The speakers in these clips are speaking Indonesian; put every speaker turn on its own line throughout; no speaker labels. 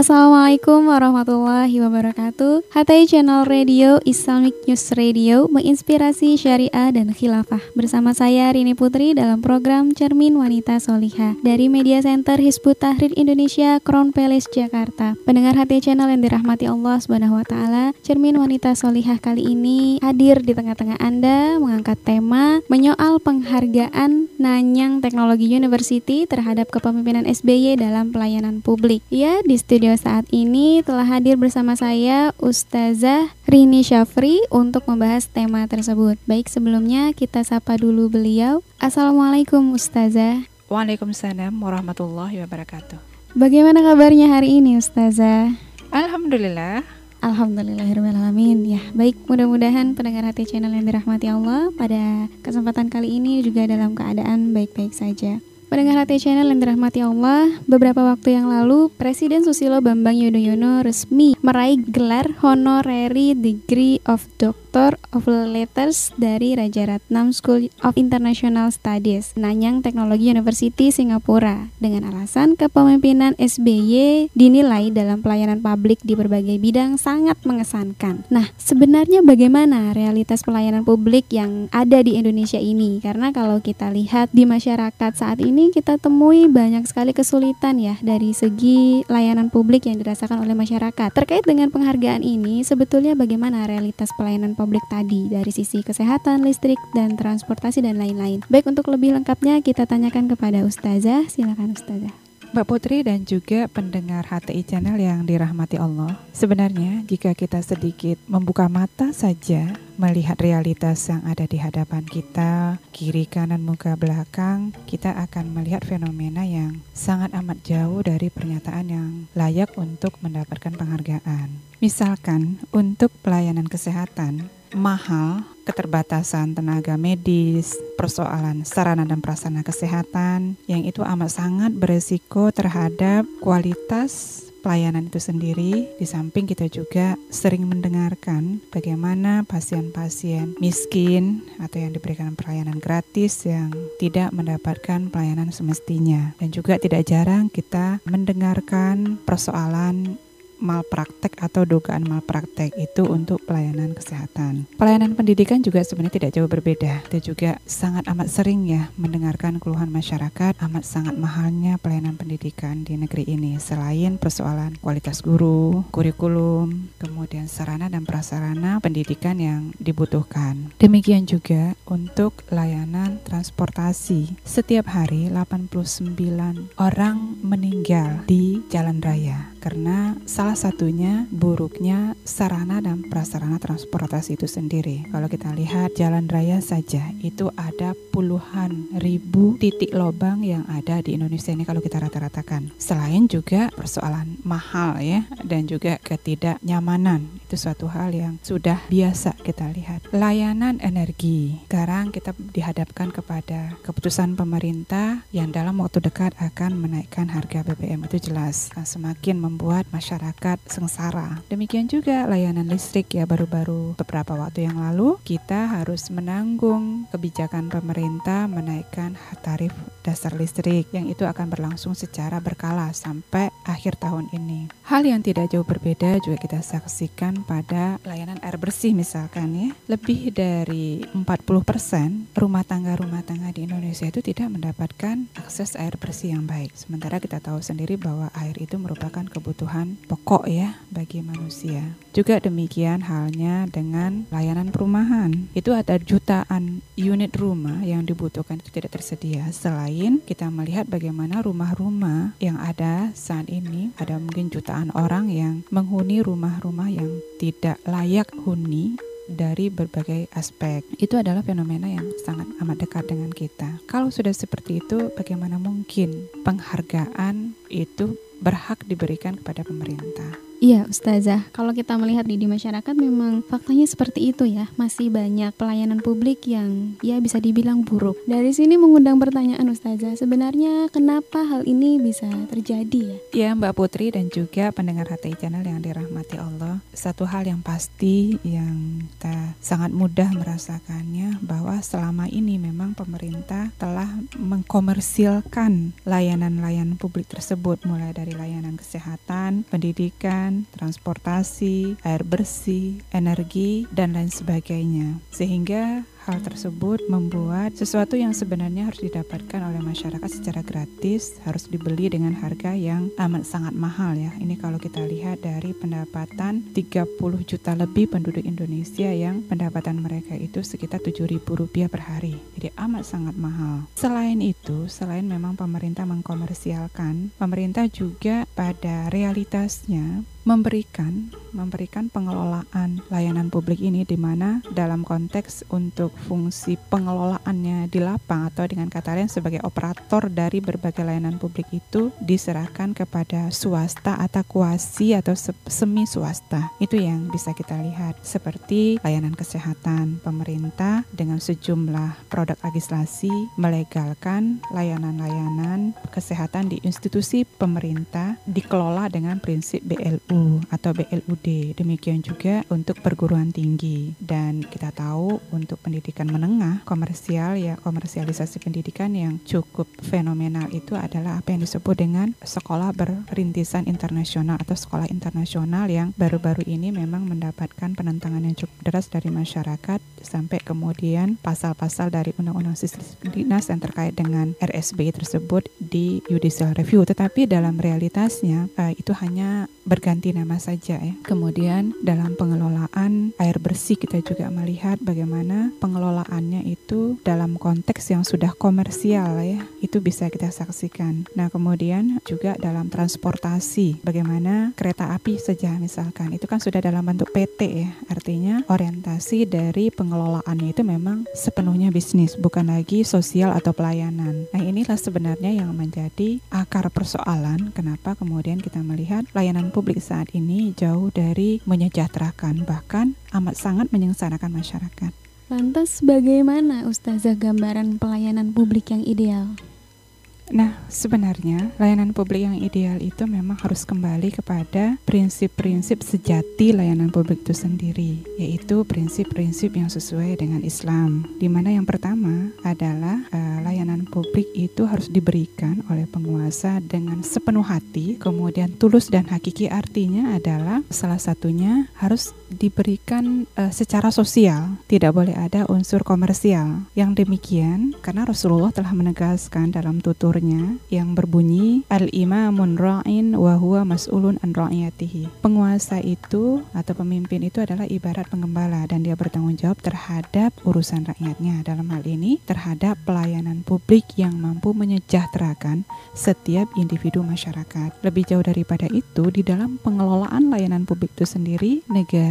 Assalamualaikum warahmatullahi wabarakatuh. HTI Channel Radio Islamic News Radio Menginspirasi syariah dan khilafah. Bersama saya Rini Putri dalam program Cermin Wanita Soliha Dari Media Center Hizbut Tahrir Indonesia Crown Palace Jakarta. Pendengar HTI Channel yang dirahmati Allah taala, Cermin Wanita Solihah kali ini hadir di tengah-tengah Anda mengangkat tema menyoal penghargaan Nanyang Teknologi University terhadap kepemimpinan SBY dalam pelayanan publik. Ya, di studio studio saat ini telah hadir bersama saya Ustazah Rini Syafri untuk membahas tema tersebut. Baik, sebelumnya kita sapa dulu beliau. Assalamualaikum Ustazah.
Waalaikumsalam warahmatullahi wabarakatuh.
Bagaimana kabarnya hari ini Ustazah?
Alhamdulillah.
Alhamdulillahirrahmanirrahim Ya baik mudah-mudahan pendengar hati channel yang dirahmati Allah Pada kesempatan kali ini juga dalam keadaan baik-baik saja Pendengar hati channel yang dirahmati Allah, beberapa waktu yang lalu Presiden Susilo Bambang Yudhoyono resmi meraih gelar Honorary Degree of Doctor of Letters dari Raja Ratnam School of International Studies, Nanyang Technology University Singapura dengan alasan kepemimpinan SBY dinilai dalam pelayanan publik di berbagai bidang sangat mengesankan. Nah, sebenarnya bagaimana realitas pelayanan publik yang ada di Indonesia ini? Karena kalau kita lihat di masyarakat saat ini kita temui banyak sekali kesulitan ya dari segi layanan publik yang dirasakan oleh masyarakat. Terkait dengan penghargaan ini, sebetulnya bagaimana realitas pelayanan publik tadi dari sisi kesehatan, listrik, dan transportasi dan lain-lain. Baik untuk lebih lengkapnya kita tanyakan kepada Ustazah. Silakan Ustazah.
Mbak Putri dan juga pendengar HTI Channel yang dirahmati Allah. Sebenarnya jika kita sedikit membuka mata saja melihat realitas yang ada di hadapan kita, kiri kanan muka belakang, kita akan melihat fenomena yang sangat amat jauh dari pernyataan yang layak untuk mendapatkan penghargaan. Misalkan untuk pelayanan kesehatan, mahal, keterbatasan tenaga medis, persoalan sarana dan prasarana kesehatan yang itu amat sangat beresiko terhadap kualitas pelayanan itu sendiri. Di samping kita juga sering mendengarkan bagaimana pasien-pasien miskin atau yang diberikan pelayanan gratis yang tidak mendapatkan pelayanan semestinya. Dan juga tidak jarang kita mendengarkan persoalan malpraktek atau dugaan malpraktek itu untuk pelayanan kesehatan. Pelayanan pendidikan juga sebenarnya tidak jauh berbeda. Kita juga sangat amat sering ya mendengarkan keluhan masyarakat amat sangat mahalnya pelayanan pendidikan di negeri ini. Selain persoalan kualitas guru, kurikulum, kemudian sarana dan prasarana pendidikan yang dibutuhkan. Demikian juga untuk layanan transportasi. Setiap hari 89 orang meninggal di jalan raya karena salah satunya buruknya sarana dan prasarana transportasi itu sendiri. Kalau kita lihat jalan raya saja itu ada puluhan ribu titik lubang yang ada di Indonesia ini kalau kita rata-ratakan. Selain juga persoalan mahal ya dan juga ketidaknyamanan itu suatu hal yang sudah biasa kita lihat. Layanan energi sekarang kita dihadapkan kepada keputusan pemerintah yang dalam waktu dekat akan menaikkan harga BBM itu jelas semakin membuat masyarakat sengsara. Demikian juga layanan listrik ya baru-baru beberapa waktu yang lalu kita harus menanggung kebijakan pemerintah menaikkan tarif dasar listrik yang itu akan berlangsung secara berkala sampai akhir tahun ini. Hal yang tidak jauh berbeda juga kita saksikan pada layanan air bersih misalkan ya. Lebih dari 40% rumah tangga-rumah tangga di Indonesia itu tidak mendapatkan akses air bersih yang baik. Sementara kita tahu sendiri bahwa air itu merupakan kebutuhan pokok ya bagi manusia. Juga demikian halnya dengan layanan perumahan. Itu ada jutaan unit rumah yang dibutuhkan itu tidak tersedia. Selain kita melihat bagaimana rumah-rumah yang ada saat ini ada mungkin jutaan orang yang menghuni rumah-rumah yang tidak layak huni dari berbagai aspek. Itu adalah fenomena yang sangat amat dekat dengan kita. Kalau sudah seperti itu, bagaimana mungkin penghargaan itu berhak diberikan kepada pemerintah.
Iya, Ustazah. Kalau kita melihat di, di masyarakat memang faktanya seperti itu ya. Masih banyak pelayanan publik yang ya bisa dibilang buruk. Dari sini mengundang pertanyaan Ustazah, sebenarnya kenapa hal ini bisa terjadi ya?
Ya, Mbak Putri dan juga pendengar HTI Channel yang dirahmati Allah. Satu hal yang pasti yang kita sangat mudah merasakannya bahwa selama ini memang pemerintah telah mengkomersilkan layanan-layanan publik tersebut mulai dari layanan kesehatan, pendidikan, transportasi, air bersih, energi, dan lain sebagainya. Sehingga Hal tersebut membuat sesuatu yang sebenarnya harus didapatkan oleh masyarakat secara gratis harus dibeli dengan harga yang amat sangat mahal ya. Ini kalau kita lihat dari pendapatan 30 juta lebih penduduk Indonesia yang pendapatan mereka itu sekitar 7.000 rupiah per hari. Jadi amat sangat mahal. Selain itu, selain memang pemerintah mengkomersialkan, pemerintah juga pada realitasnya memberikan memberikan pengelolaan layanan publik ini di mana dalam konteks untuk fungsi pengelolaannya di lapang atau dengan kata lain sebagai operator dari berbagai layanan publik itu diserahkan kepada swasta atau kuasi atau semi swasta. Itu yang bisa kita lihat seperti layanan kesehatan pemerintah dengan sejumlah produk legislasi melegalkan layanan-layanan kesehatan di institusi pemerintah dikelola dengan prinsip BLU atau BLUD. Demikian juga untuk perguruan tinggi dan kita tahu untuk pendidikan menengah komersial ya komersialisasi pendidikan yang cukup fenomenal itu adalah apa yang disebut dengan sekolah berrintisan internasional atau sekolah internasional yang baru-baru ini memang mendapatkan penentangan yang cukup deras dari masyarakat sampai kemudian pasal-pasal dari undang-undang sistem dinas yang terkait dengan RSBI tersebut di judicial review tetapi dalam realitasnya uh, itu hanya berganti nama saja ya. Kemudian dalam pengelolaan air bersih kita juga melihat bagaimana pengelolaannya itu dalam konteks yang sudah komersial ya. Itu bisa kita saksikan. Nah, kemudian juga dalam transportasi bagaimana kereta api saja misalkan itu kan sudah dalam bentuk PT ya. Artinya orientasi dari pengelolaannya itu memang sepenuhnya bisnis, bukan lagi sosial atau pelayanan. Nah, inilah sebenarnya yang menjadi akar persoalan kenapa kemudian kita melihat layanan publik saat ini jauh menyejahterakan, bahkan amat sangat menyengsarakan masyarakat.
Lantas bagaimana Ustazah gambaran pelayanan publik yang ideal?
Nah, sebenarnya layanan publik yang ideal itu memang harus kembali kepada prinsip-prinsip sejati layanan publik itu sendiri, yaitu prinsip-prinsip yang sesuai dengan Islam. Di mana yang pertama adalah uh, layanan publik itu harus diberikan oleh penguasa dengan sepenuh hati, kemudian tulus dan hakiki artinya adalah salah satunya harus diberikan uh, secara sosial, tidak boleh ada unsur komersial. Yang demikian karena Rasulullah telah menegaskan dalam tutur yang berbunyi al-imamun ra'in wa huwa mas'ulun an ra'iyatihi. Penguasa itu atau pemimpin itu adalah ibarat pengembala dan dia bertanggung jawab terhadap urusan rakyatnya. Dalam hal ini terhadap pelayanan publik yang mampu menyejahterakan setiap individu masyarakat. Lebih jauh daripada itu, di dalam pengelolaan layanan publik itu sendiri,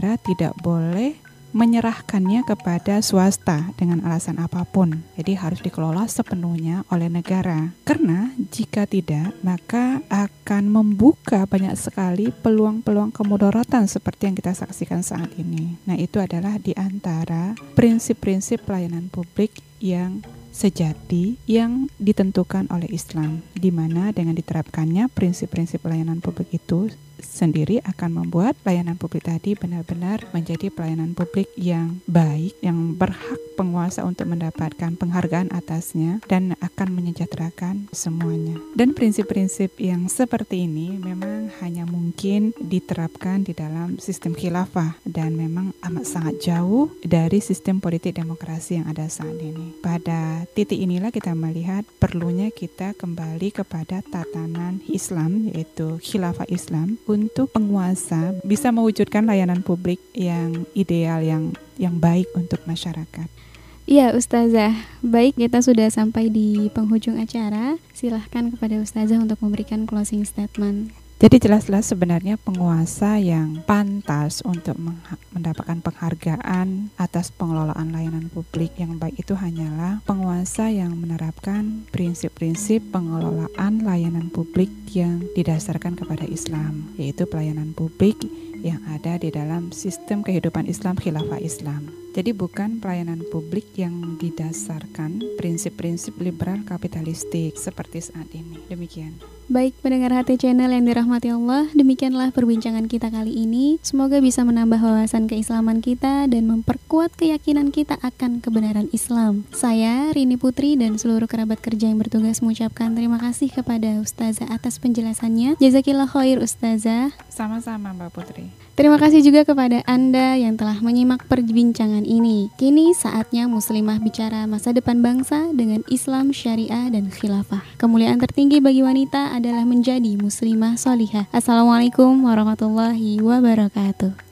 negara tidak boleh menyerahkannya kepada swasta dengan alasan apa pun. Jadi harus dikelola sepenuhnya oleh negara. Karena jika tidak, maka akan membuka banyak sekali peluang-peluang kemudaratan seperti yang kita saksikan saat ini. Nah, itu adalah di antara prinsip-prinsip pelayanan publik yang sejati yang ditentukan oleh Islam, di mana dengan diterapkannya prinsip-prinsip pelayanan publik itu sendiri akan membuat pelayanan publik tadi benar-benar menjadi pelayanan publik yang baik, yang berhak penguasa untuk mendapatkan penghargaan atasnya dan akan menyejahterakan semuanya. Dan prinsip-prinsip yang seperti ini memang hanya mungkin diterapkan di dalam sistem khilafah dan memang amat sangat jauh dari sistem politik demokrasi yang ada saat ini. Pada titik inilah kita melihat perlunya kita kembali kepada tatanan Islam yaitu khilafah Islam untuk penguasa bisa mewujudkan layanan publik yang ideal yang yang baik untuk masyarakat.
Iya Ustazah, baik kita sudah sampai di penghujung acara. Silahkan kepada Ustazah untuk memberikan closing statement
Jadi jelas-jelas sebenarnya penguasa yang pantas untuk mendapatkan penghargaan atas pengelolaan layanan publik yang baik itu hanyalah penguasa yang menerapkan prinsip-prinsip pengelolaan layanan publik yang didasarkan kepada Islam, yaitu pelayanan publik yang ada di dalam sistem kehidupan Islam khilafah Islam. Jadi bukan pelayanan publik yang didasarkan prinsip-prinsip liberal kapitalistik seperti saat ini. Demikian.
Baik pendengar hati channel yang dirahmati Allah, demikianlah perbincangan kita kali ini. Semoga bisa menambah wawasan keislaman kita dan memperkuat keyakinan kita akan kebenaran Islam. Saya Rini Putri dan seluruh kerabat kerja yang bertugas mengucapkan terima kasih kepada Ustazah atas penjelasannya. Jazakillah khair Ustazah.
Sama-sama Mbak Putri.
Terima kasih juga kepada Anda yang telah menyimak perbincangan ini. Kini saatnya muslimah bicara masa depan bangsa dengan Islam, syariah, dan khilafah. Kemuliaan tertinggi bagi wanita adalah menjadi muslimah solihah. Assalamualaikum warahmatullahi wabarakatuh.